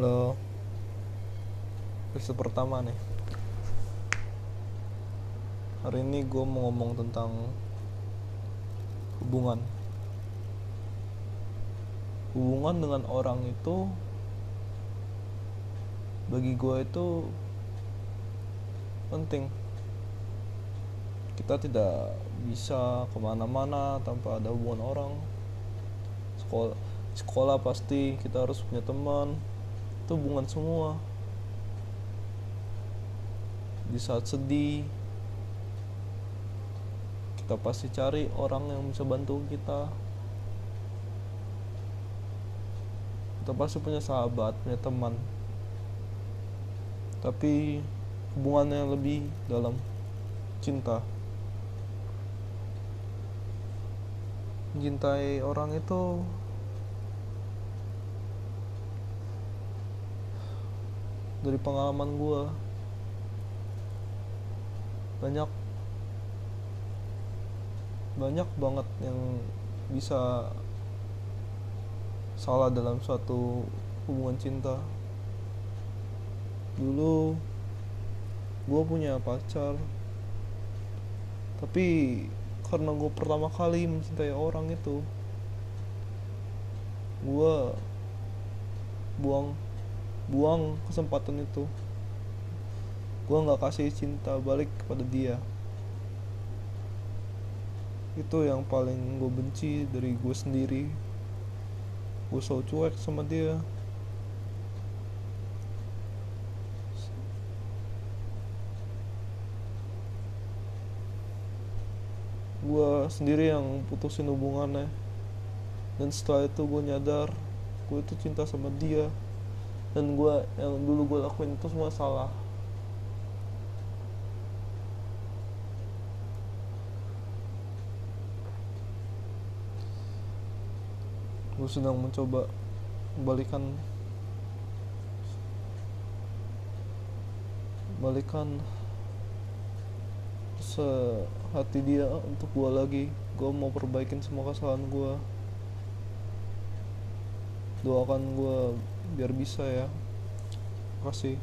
Halo Episode pertama nih. Hari ini gue mau ngomong tentang Hubungan. Hubungan dengan orang itu Bagi gue itu Penting. Kita tidak bisa ke mana-mana tanpa ada hubungan orang. Sekolah, sekolah pasti kita harus punya teman itu hubungan semua. Di saat sedih kita pasti cari orang yang bisa bantu kita. Kita pasti punya sahabat punya teman. Tapi hubungannya yang lebih dalam cinta. Mencintai orang itu dari pengalaman gue banyak banyak banget yang bisa salah dalam suatu hubungan cinta. Dulu gue punya pacar tapi karena gue pertama kali mencintai orang itu gue buang buang kesempatan itu. Gue nggak kasih cinta balik kepada dia. Itu yang paling gue benci dari gue sendiri. Gue selalu cuek sama dia. Gue sendiri yang putusin hubungannya. Dan setelah itu gue nyadar gue itu cinta sama dia dan gue yang dulu gue lakuin itu semua salah. Gue sedang mencoba balikan balikan sehati dia untuk gue lagi. Gue mau perbaikin semua kesalahan gue doakan gue biar bisa ya. Kasih